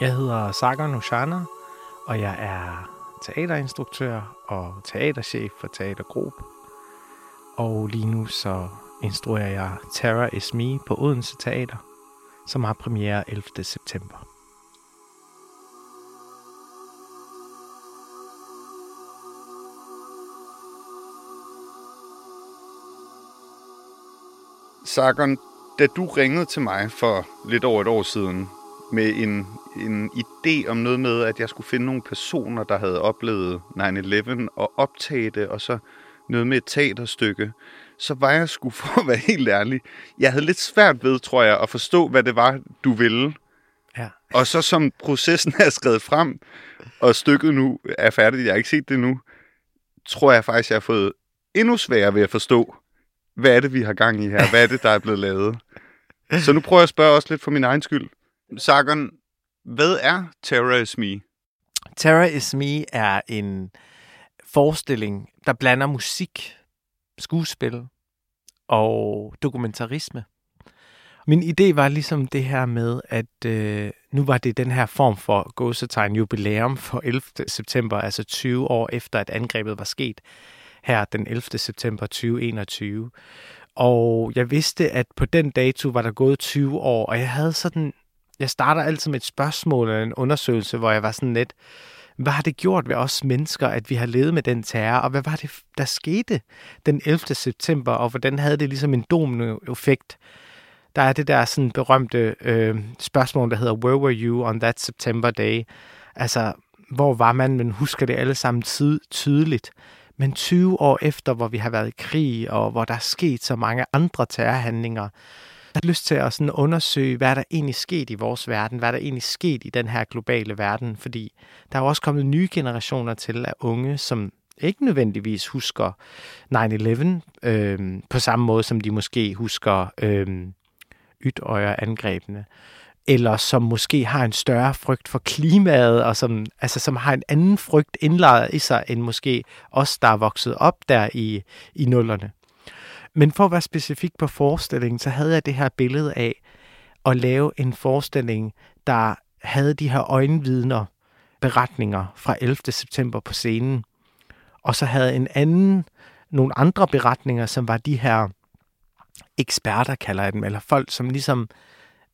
Jeg hedder Sagar Nushana, og jeg er teaterinstruktør og teaterchef for Teatergruppe. Og lige nu så instruerer jeg Terra Is Me på Odense Teater, som har premiere 11. september. Sagan, da du ringede til mig for lidt over et år siden med en, en idé om noget med, at jeg skulle finde nogle personer, der havde oplevet 9-11 og optage det, og så noget med et teaterstykke, så var jeg sgu for at være helt ærlig. Jeg havde lidt svært ved, tror jeg, at forstå, hvad det var, du ville. Ja. Og så som processen er skrevet frem, og stykket nu er færdigt, jeg har ikke set det nu, tror jeg faktisk, jeg har fået endnu sværere ved at forstå, hvad er det, vi har gang i her? Hvad er det, der er blevet lavet? Så nu prøver jeg at spørge også lidt for min egen skyld. Sargon, hvad er Terror is Me? Terror Is Me er en forestilling, der blander musik, skuespil og dokumentarisme. Min idé var ligesom det her med, at øh, nu var det den her form for gåsetegn jubilæum for 11. september, altså 20 år efter, at angrebet var sket her den 11. september 2021. Og jeg vidste, at på den dato var der gået 20 år, og jeg havde sådan, jeg starter altid med et spørgsmål eller en undersøgelse, hvor jeg var sådan lidt, hvad har det gjort ved os mennesker, at vi har levet med den terror, og hvad var det, der skete den 11. september, og hvordan havde det ligesom en dominoeffekt? Der er det der sådan berømte øh, spørgsmål, der hedder, where were you on that September day? Altså, hvor var man, men husker det alle sammen ty- tydeligt. Men 20 år efter, hvor vi har været i krig, og hvor der er sket så mange andre terrorhandlinger, har lyst til at sådan undersøge, hvad der egentlig sket i vores verden, hvad der egentlig sket i den her globale verden, fordi der er jo også kommet nye generationer til af unge, som ikke nødvendigvis husker 9-11 øh, på samme måde, som de måske husker øh, ytøjer-angrebene, eller som måske har en større frygt for klimaet, og som, altså, som har en anden frygt indlejret i sig, end måske os, der er vokset op der i, i nullerne. Men for at være specifik på forestillingen, så havde jeg det her billede af at lave en forestilling, der havde de her øjenvidner, beretninger fra 11. september på scenen. Og så havde en anden, nogle andre beretninger, som var de her eksperter, kalder jeg dem, eller folk, som ligesom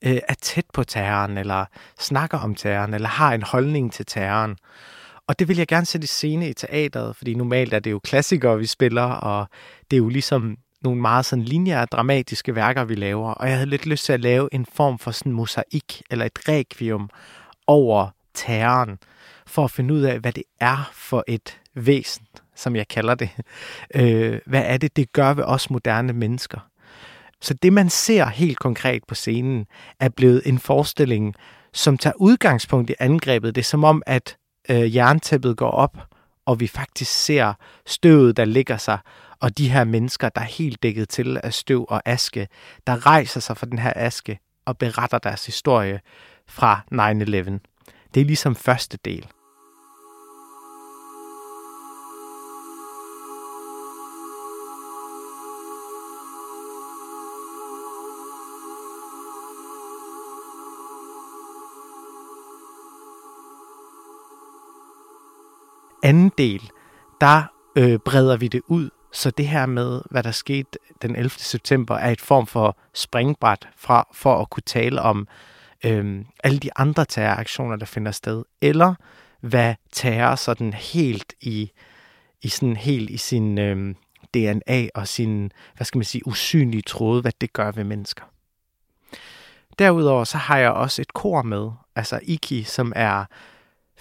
øh, er tæt på terroren, eller snakker om terroren, eller har en holdning til terroren. Og det vil jeg gerne sætte i scene i teateret, fordi normalt er det jo klassikere, vi spiller, og det er jo ligesom nogle meget sådan lineære, dramatiske værker, vi laver. Og jeg havde lidt lyst til at lave en form for sådan mosaik, eller et requiem over terroren, for at finde ud af, hvad det er for et væsen, som jeg kalder det. Øh, hvad er det, det gør ved os moderne mennesker? Så det, man ser helt konkret på scenen, er blevet en forestilling, som tager udgangspunkt i angrebet. Det er som om, at øh, jerntæppet går op, og vi faktisk ser støvet, der ligger sig, og de her mennesker, der er helt dækket til af støv og aske, der rejser sig fra den her aske og beretter deres historie fra 9-11. Det er ligesom første del. anden del, der øh, breder vi det ud, så det her med, hvad der skete den 11. september, er et form for springbræt fra, for at kunne tale om øhm, alle de andre terroraktioner, der finder sted, eller hvad terror sådan helt i, i sådan helt i sin øhm, DNA og sin, hvad skal man sige, usynlige tråde, hvad det gør ved mennesker. Derudover så har jeg også et kor med, altså Iki, som er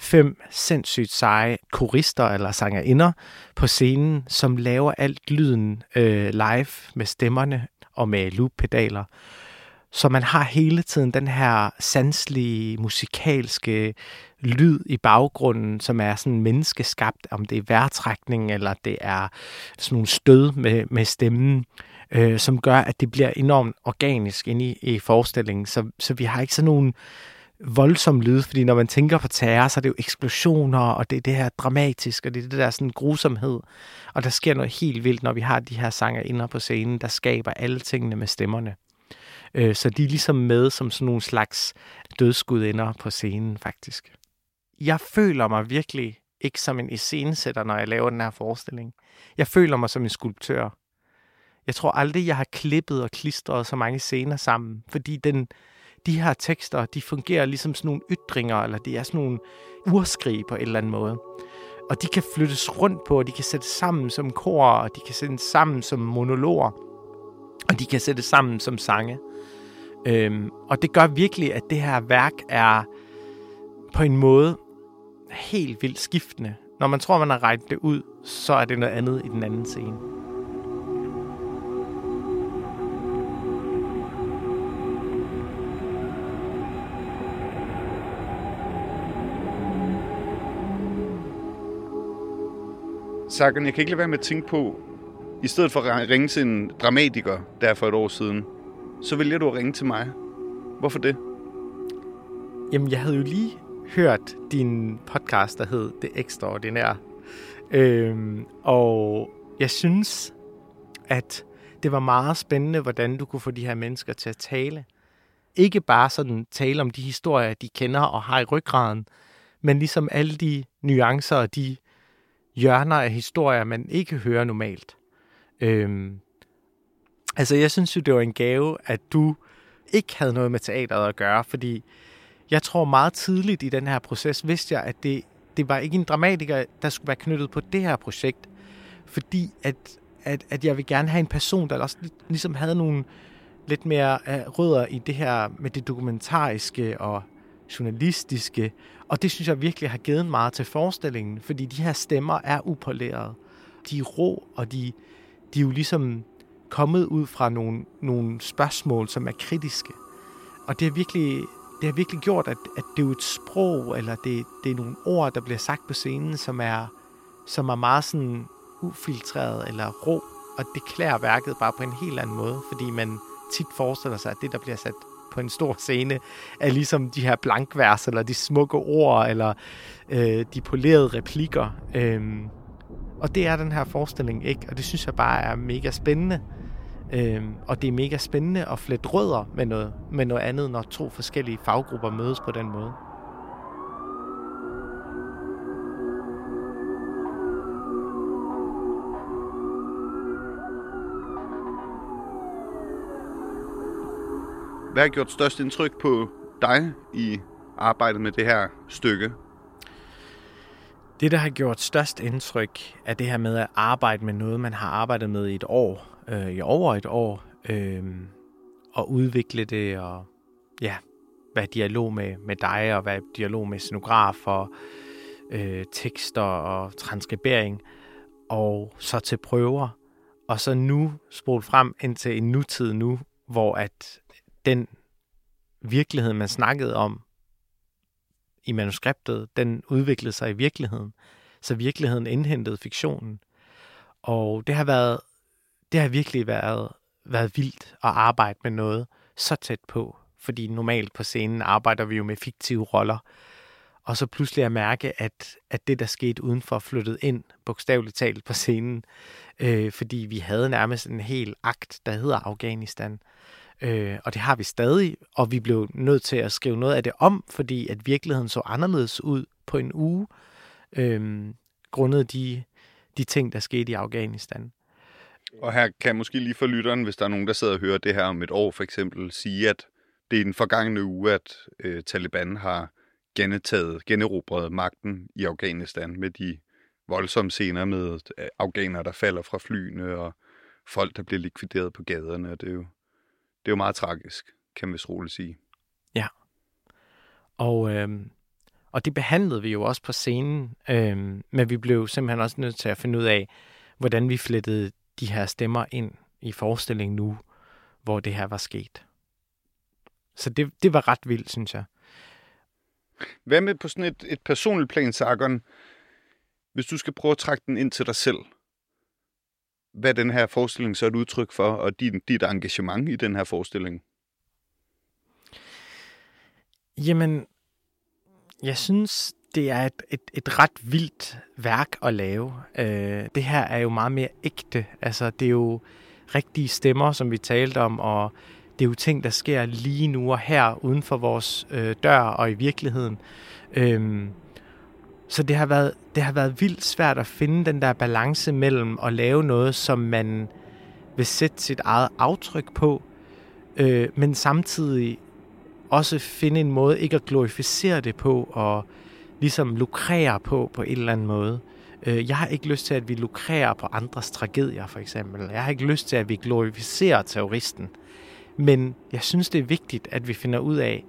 fem sindssygt seje korister eller sangerinder på scenen, som laver alt lyden øh, live med stemmerne og med loop-pedaler. Så man har hele tiden den her sanslige, musikalske lyd i baggrunden, som er sådan menneskeskabt, om det er vejrtrækning, eller det er sådan nogle stød med, med stemmen, øh, som gør, at det bliver enormt organisk inde i, i forestillingen. Så, så vi har ikke sådan nogle voldsom lyd, fordi når man tænker på terror, så er det jo eksplosioner, og det er det her dramatisk, og det er det der sådan grusomhed. Og der sker noget helt vildt, når vi har de her sanger inde på scenen, der skaber alle tingene med stemmerne. Øh, så de er ligesom med som sådan nogle slags dødsgudinder på scenen, faktisk. Jeg føler mig virkelig ikke som en iscenesætter, når jeg laver den her forestilling. Jeg føler mig som en skulptør. Jeg tror aldrig, jeg har klippet og klistret så mange scener sammen, fordi den, de her tekster, de fungerer ligesom sådan nogle ytringer, eller det er sådan nogle urskrig på en eller anden måde. Og de kan flyttes rundt på, og de kan sættes sammen som kor, og de kan sættes sammen som monologer, og de kan sættes sammen som sange. Øhm, og det gør virkelig, at det her værk er på en måde helt vildt skiftende. Når man tror, man har regnet det ud, så er det noget andet i den anden scene. Sagan, jeg kan ikke lade være med at tænke på, i stedet for at ringe til en dramatiker der for et år siden, så vælger du at ringe til mig. Hvorfor det? Jamen, jeg havde jo lige hørt din podcast, der hed Det Ekstraordinære. Øhm, og jeg synes, at det var meget spændende, hvordan du kunne få de her mennesker til at tale. Ikke bare sådan tale om de historier, de kender og har i ryggraden, men ligesom alle de nuancer og de hjørner af historier, man ikke hører normalt. Øhm, altså, jeg synes jo, det var en gave, at du ikke havde noget med teateret at gøre, fordi jeg tror meget tidligt i den her proces, vidste jeg, at det, det var ikke en dramatiker, der skulle være knyttet på det her projekt, fordi at, at, at jeg vil gerne have en person, der også ligesom havde nogle lidt mere øh, rødder i det her med det dokumentariske og journalistiske, og det synes jeg virkelig har givet meget til forestillingen, fordi de her stemmer er upolerede. De er rå, og de, de er jo ligesom kommet ud fra nogle, nogle spørgsmål, som er kritiske. Og det har virkelig, det har virkelig gjort, at, at det er jo et sprog, eller det, det er nogle ord, der bliver sagt på scenen, som er, som er meget sådan ufiltreret eller rå. Og det klæder værket bare på en helt anden måde, fordi man tit forestiller sig, at det, der bliver sat på en stor scene, er ligesom de her blankvers, eller de smukke ord, eller øh, de polerede replikker. Øhm, og det er den her forestilling ikke, og det synes jeg bare er mega spændende. Øhm, og det er mega spændende at flette rødder med noget, med noget andet, når to forskellige faggrupper mødes på den måde. Hvad har gjort størst indtryk på dig i arbejdet med det her stykke? Det, der har gjort størst indtryk, er det her med at arbejde med noget, man har arbejdet med i et år, øh, i over et år, øh, og udvikle det, og ja, være dialog med, med dig, og være dialog med scenograf, og øh, tekster og transkribering, og så til prøver, og så nu spole frem ind til en nutid nu, hvor at den virkelighed, man snakkede om i manuskriptet, den udviklede sig i virkeligheden. Så virkeligheden indhentede fiktionen. Og det har været, det har virkelig været, været vildt at arbejde med noget så tæt på. Fordi normalt på scenen arbejder vi jo med fiktive roller. Og så pludselig at mærke, at, at det, der skete udenfor, flyttede ind, bogstaveligt talt på scenen. Øh, fordi vi havde nærmest en hel akt, der hedder Afghanistan. Øh, og det har vi stadig, og vi blev nødt til at skrive noget af det om, fordi at virkeligheden så anderledes ud på en uge, øh, grundet de, de ting, der skete i Afghanistan. Og her kan jeg måske lige for lytteren, hvis der er nogen, der sidder og hører det her om et år for eksempel, sige, at det er den forgangne uge, at øh, Taliban har genetaget, generobret magten i Afghanistan med de voldsomme scener med øh, afghanere, der falder fra flyene, og folk, der bliver likvideret på gaderne. Det er jo det er jo meget tragisk, kan man vist roligt sige. Ja. Og, øh, og det behandlede vi jo også på scenen, øh, men vi blev simpelthen også nødt til at finde ud af, hvordan vi flettede de her stemmer ind i forestillingen nu, hvor det her var sket. Så det, det var ret vildt, synes jeg. Hvad med på sådan et, et personligt plan, Sargon? Hvis du skal prøve at trække den ind til dig selv, hvad den her forestilling så er et udtryk for, og dit, dit engagement i den her forestilling? Jamen, jeg synes, det er et, et, et ret vildt værk at lave. Øh, det her er jo meget mere ægte. Altså, det er jo rigtige stemmer, som vi talte om, og det er jo ting, der sker lige nu og her, uden for vores øh, dør og i virkeligheden. Øh, så det har, været, det har været vildt svært at finde den der balance mellem at lave noget, som man vil sætte sit eget aftryk på, øh, men samtidig også finde en måde ikke at glorificere det på og ligesom lukrere på på en eller anden måde. Øh, jeg har ikke lyst til, at vi lukrerer på andres tragedier, for eksempel. Jeg har ikke lyst til, at vi glorificerer terroristen. Men jeg synes, det er vigtigt, at vi finder ud af,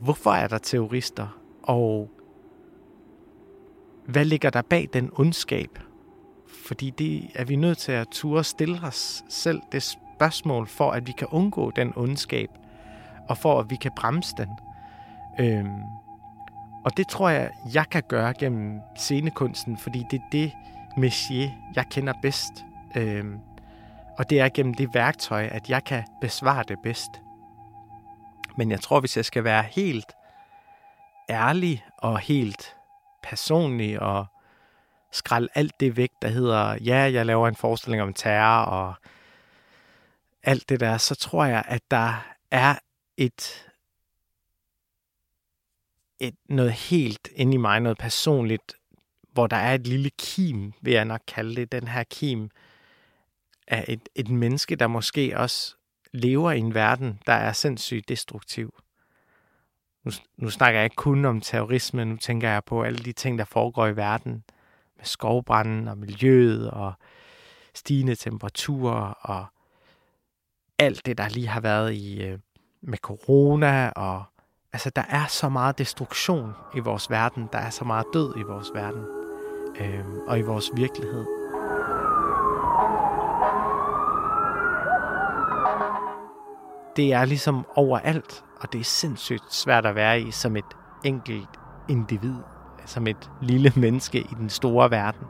hvorfor er der terrorister, og hvad ligger der bag den ondskab? Fordi det er vi nødt til at ture stille os selv det spørgsmål, for at vi kan undgå den ondskab, og for at vi kan bremse den. Øhm, og det tror jeg, jeg kan gøre gennem scenekunsten, fordi det er det messier, jeg kender bedst. Øhm, og det er gennem det værktøj, at jeg kan besvare det bedst. Men jeg tror, hvis jeg skal være helt ærlig og helt personlig og skralde alt det væk, der hedder, ja, jeg laver en forestilling om terror og alt det der, så tror jeg, at der er et, et noget helt inde i mig, noget personligt, hvor der er et lille kim, vil jeg nok kalde det, den her kim af et, et menneske, der måske også lever i en verden, der er sindssygt destruktiv. Nu, nu snakker jeg ikke kun om terrorisme, nu tænker jeg på alle de ting, der foregår i verden, med skovbranden og miljøet og stigende temperaturer og alt det, der lige har været i øh, med corona og altså der er så meget destruktion i vores verden, der er så meget død i vores verden øh, og i vores virkelighed. Det er ligesom overalt, og det er sindssygt svært at være i som et enkelt individ, som et lille menneske i den store verden.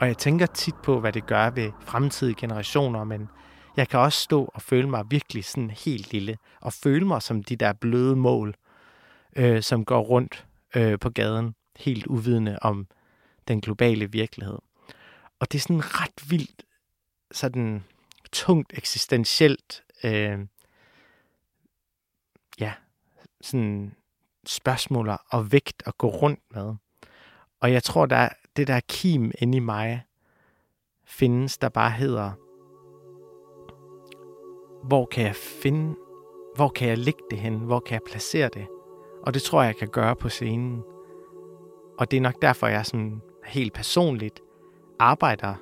Og jeg tænker tit på, hvad det gør ved fremtidige generationer, men jeg kan også stå og føle mig virkelig sådan helt lille, og føle mig som de der bløde mål, øh, som går rundt øh, på gaden, helt uvidende om den globale virkelighed. Og det er sådan ret vildt, sådan tungt eksistentielt, øh, ja, sådan spørgsmål og vægt at gå rundt med. Og jeg tror, der det der kim inde i mig findes, der bare hedder, hvor kan jeg finde, hvor kan jeg lægge det hen, hvor kan jeg placere det? Og det tror jeg, jeg kan gøre på scenen. Og det er nok derfor, jeg sådan helt personligt arbejder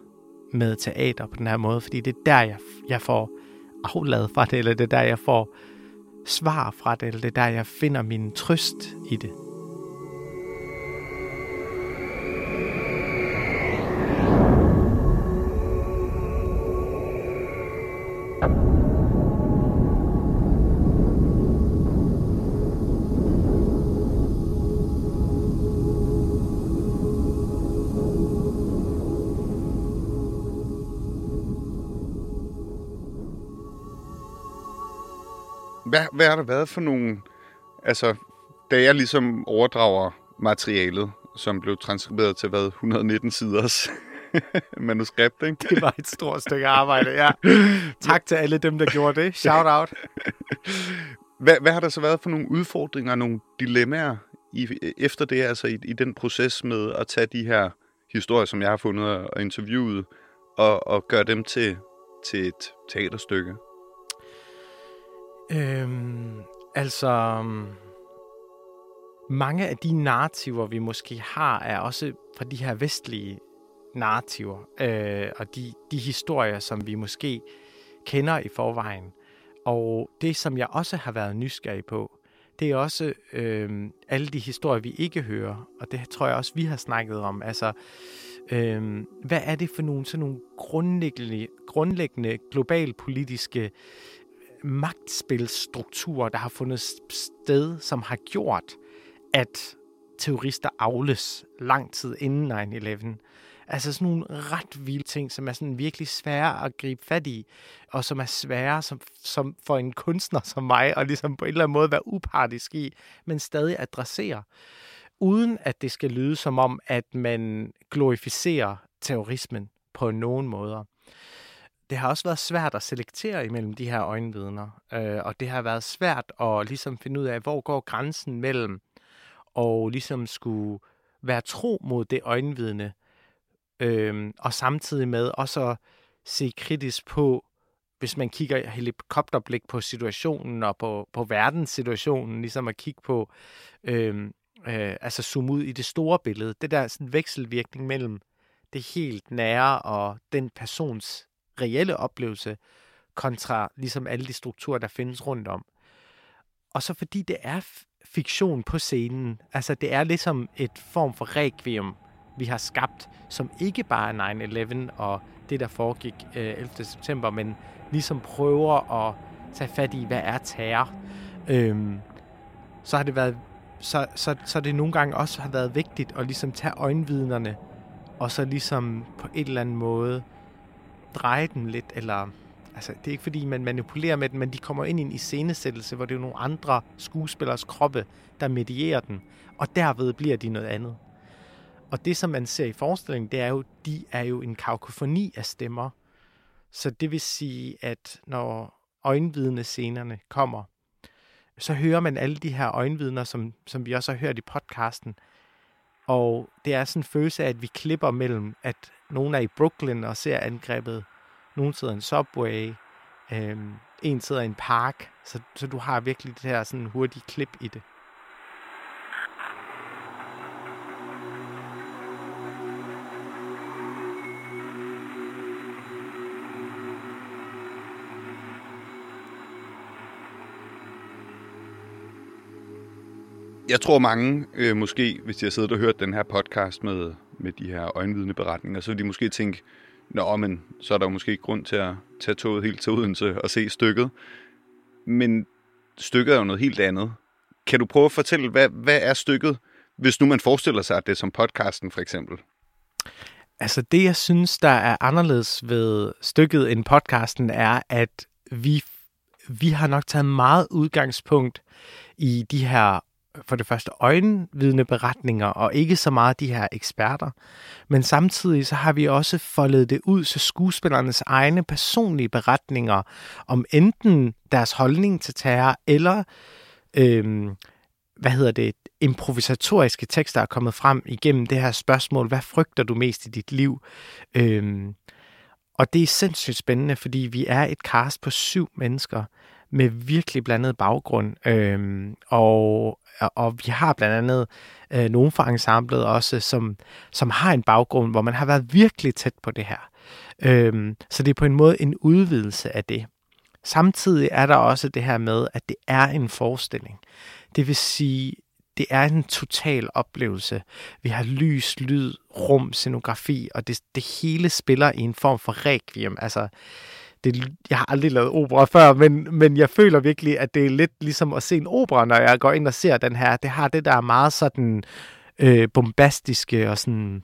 med teater på den her måde, fordi det er der, jeg, jeg får afladet fra det, eller det er der, jeg får svar fra det, eller det er der, jeg finder min trøst i det. Hvad, har der været for nogle... Altså, da jeg ligesom overdrager materialet, som blev transkriberet til hvad, 119 siders manuskript, ikke? Det var et stort stykke arbejde, ja. Tak til alle dem, der gjorde det. Shout out. Hvad, hvad har der så været for nogle udfordringer, nogle dilemmaer i, efter det, altså i, i den proces med at tage de her historier, som jeg har fundet og interviewet, og, og gøre dem til, til et teaterstykke? Øhm, altså, mm, mange af de narrativer, vi måske har, er også fra de her vestlige narrativer, øh, og de, de historier, som vi måske kender i forvejen. Og det, som jeg også har været nysgerrig på, det er også øh, alle de historier, vi ikke hører, og det tror jeg også, vi har snakket om. Altså, øh, hvad er det for nogle, sådan nogle grundlæggende, grundlæggende globalpolitiske magtspilstrukturer, der har fundet sted, som har gjort, at terrorister afles lang tid inden 9-11. Altså sådan nogle ret vilde ting, som er sådan virkelig svære at gribe fat i, og som er svære som, som for en kunstner som mig, at ligesom på en eller anden måde være upartisk i, men stadig adressere, uden at det skal lyde som om, at man glorificerer terrorismen på nogen måder det har også været svært at selektere imellem de her øjenvidner, øh, og det har været svært at ligesom finde ud af, hvor går grænsen mellem og ligesom skulle være tro mod det øjenvidne, øh, og samtidig med også at se kritisk på, hvis man kigger helikopterblik på situationen og på, på verdenssituationen, ligesom at kigge på, øh, øh, altså zoome ud i det store billede, det der sådan vekselvirkning mellem det helt nære og den persons reelle oplevelse, kontra ligesom alle de strukturer, der findes rundt om. Og så fordi det er fiktion på scenen, altså det er ligesom et form for requiem, vi har skabt, som ikke bare er 9-11 og det, der foregik øh, 11. september, men ligesom prøver at tage fat i, hvad er terror. Øhm, så har det været så, så, så det nogle gange også har været vigtigt at ligesom tage øjenvidnerne og så ligesom på en eller anden måde dreje dem lidt, eller altså det er ikke fordi man manipulerer med dem, men de kommer ind i en iscenesættelse, hvor det er nogle andre skuespillers kroppe, der medierer den, og derved bliver de noget andet. Og det, som man ser i forestillingen, det er jo, de er jo en kakofoni af stemmer. Så det vil sige, at når øjenvidne scenerne kommer, så hører man alle de her øjenvidner, som, som vi også har hørt i podcasten. Og det er sådan en følelse af, at vi klipper mellem, at nogen er i Brooklyn og ser angrebet, nogen sidder i en subway, øhm, en sidder i en park, så, så du har virkelig det her sådan hurtige klip i det. Jeg tror mange, øh, måske hvis de har siddet og hørt den her podcast med, med de her øjenvidende beretninger, så vil de måske tænke, Nå, men så er der måske ikke grund til at tage toget helt til Odense og se stykket. Men stykket er jo noget helt andet. Kan du prøve at fortælle, hvad, hvad er stykket, hvis nu man forestiller sig, at det er som podcasten for eksempel? Altså det, jeg synes, der er anderledes ved stykket end podcasten, er, at vi, vi har nok taget meget udgangspunkt i de her for det første øjenvidende beretninger, og ikke så meget de her eksperter. Men samtidig så har vi også foldet det ud, så skuespillernes egne personlige beretninger om enten deres holdning til terror, eller øhm, hvad hedder det, improvisatoriske tekster er kommet frem igennem det her spørgsmål, hvad frygter du mest i dit liv? Øhm, og det er sindssygt spændende, fordi vi er et cast på syv mennesker med virkelig blandet baggrund. Øhm, og og vi har blandt andet øh, nogen fra ensemblet også, som, som har en baggrund, hvor man har været virkelig tæt på det her. Øhm, så det er på en måde en udvidelse af det. Samtidig er der også det her med, at det er en forestilling. Det vil sige, det er en total oplevelse. Vi har lys, lyd, rum, scenografi, og det, det hele spiller i en form for requiem. Altså, det, jeg har aldrig lavet opera før, men, men jeg føler virkelig, at det er lidt ligesom at se en opera, når jeg går ind og ser den her. Det har det der meget sådan øh, bombastiske og sådan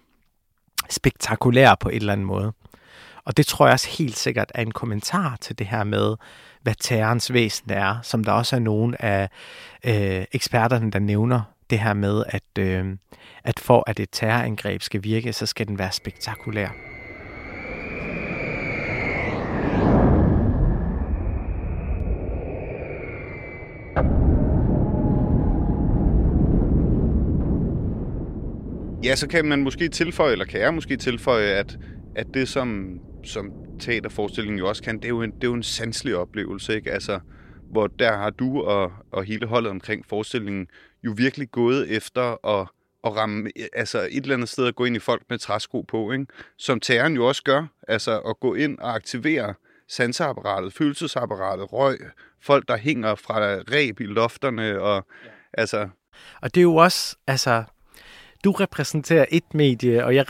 spektakulære på en eller anden måde. Og det tror jeg også helt sikkert er en kommentar til det her med, hvad terrorens væsen er, som der også er nogle af øh, eksperterne, der nævner det her med, at, øh, at for at et terrorangreb skal virke, så skal den være spektakulær. Ja, så kan man måske tilføje, eller kan jeg måske tilføje, at, at det som, som teaterforestillingen jo også kan, det er jo en, det er jo en sanselig oplevelse, ikke? Altså, hvor der har du og, og hele holdet omkring forestillingen jo virkelig gået efter at, at ramme, altså et eller andet sted at gå ind i folk med træsko på, ikke? Som terroren jo også gør, altså at gå ind og aktivere sanseapparatet, følelsesapparatet, røg, folk der hænger fra ræb i lofterne, og ja. altså... Og det er jo også, altså, du repræsenterer et medie, og jeg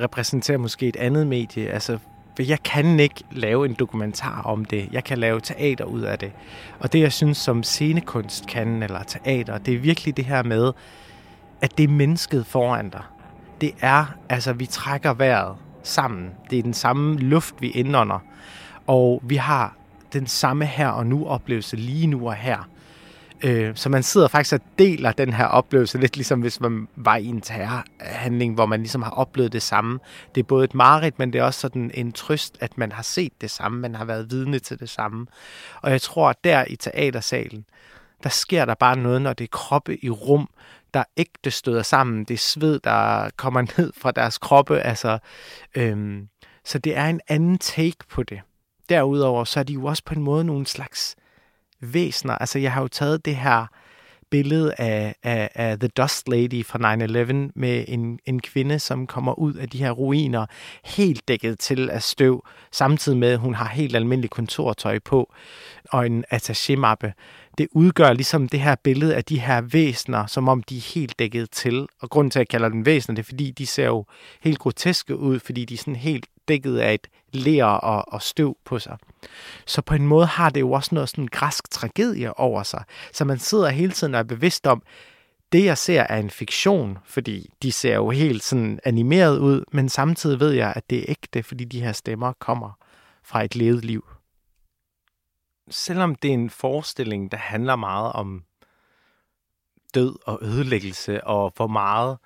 repræsenterer måske et andet medie. Altså, for jeg kan ikke lave en dokumentar om det. Jeg kan lave teater ud af det. Og det, jeg synes, som scenekunst kan, eller teater, det er virkelig det her med, at det er mennesket foran dig. Det er, altså, vi trækker vejret sammen. Det er den samme luft, vi indånder. Og vi har den samme her og nu oplevelse lige nu og her. Øh, så man sidder faktisk og deler den her oplevelse, lidt ligesom hvis man var i en terrorhandling, hvor man ligesom har oplevet det samme. Det er både et mareridt, men det er også sådan en trøst, at man har set det samme, man har været vidne til det samme. Og jeg tror, at der i teatersalen, der sker der bare noget, når det er kroppe i rum, der ægte støder sammen. Det er sved, der kommer ned fra deres kroppe. Altså, øhm, så det er en anden take på det. Derudover så er de jo også på en måde nogle slags væsner. Altså, jeg har jo taget det her billede af, af, af The Dust Lady fra 9-11 med en, en kvinde, som kommer ud af de her ruiner helt dækket til af støv, samtidig med, at hun har helt almindelig kontortøj på og en attaché-mappe. Det udgør ligesom det her billede af de her væsner, som om de er helt dækket til. Og grunden til, at jeg kalder dem væsner, det er, fordi de ser jo helt groteske ud, fordi de er sådan helt dækket af et ler og, og støv på sig. Så på en måde har det jo også noget sådan græsk tragedie over sig. Så man sidder hele tiden og er bevidst om, det jeg ser er en fiktion, fordi de ser jo helt sådan animeret ud, men samtidig ved jeg, at det er ægte, fordi de her stemmer kommer fra et levet liv. Selvom det er en forestilling, der handler meget om død og ødelæggelse, og hvor meget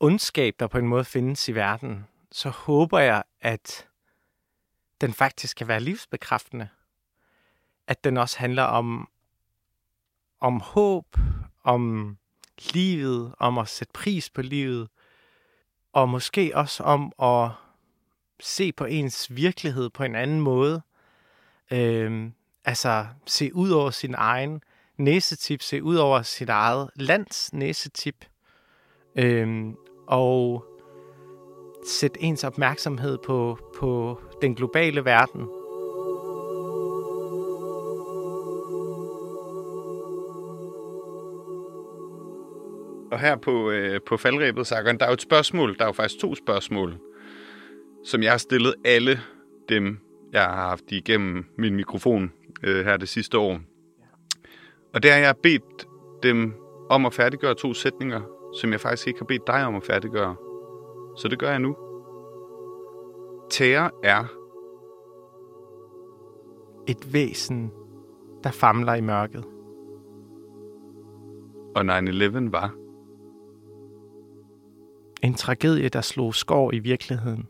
ondskab, der på en måde findes i verden, så håber jeg, at den faktisk kan være livsbekræftende. At den også handler om, om håb, om livet, om at sætte pris på livet, og måske også om at se på ens virkelighed på en anden måde. Øhm, altså se ud over sin egen næsetip, se ud over sit eget lands næsetip, øhm, og sætte ens opmærksomhed på, på den globale verden. Og her på, øh, på faldrebet, Sakon, der er jo et spørgsmål, der er jo faktisk to spørgsmål, som jeg har stillet alle dem, jeg har haft igennem min mikrofon øh, her det sidste år. Og der har jeg bedt dem om at færdiggøre to sætninger, som jeg faktisk ikke har bedt dig om at færdiggøre. Så det gør jeg nu. Terror er Et væsen, der famler i mørket. og 9-11 var. En tragedie, der slog skår i virkeligheden.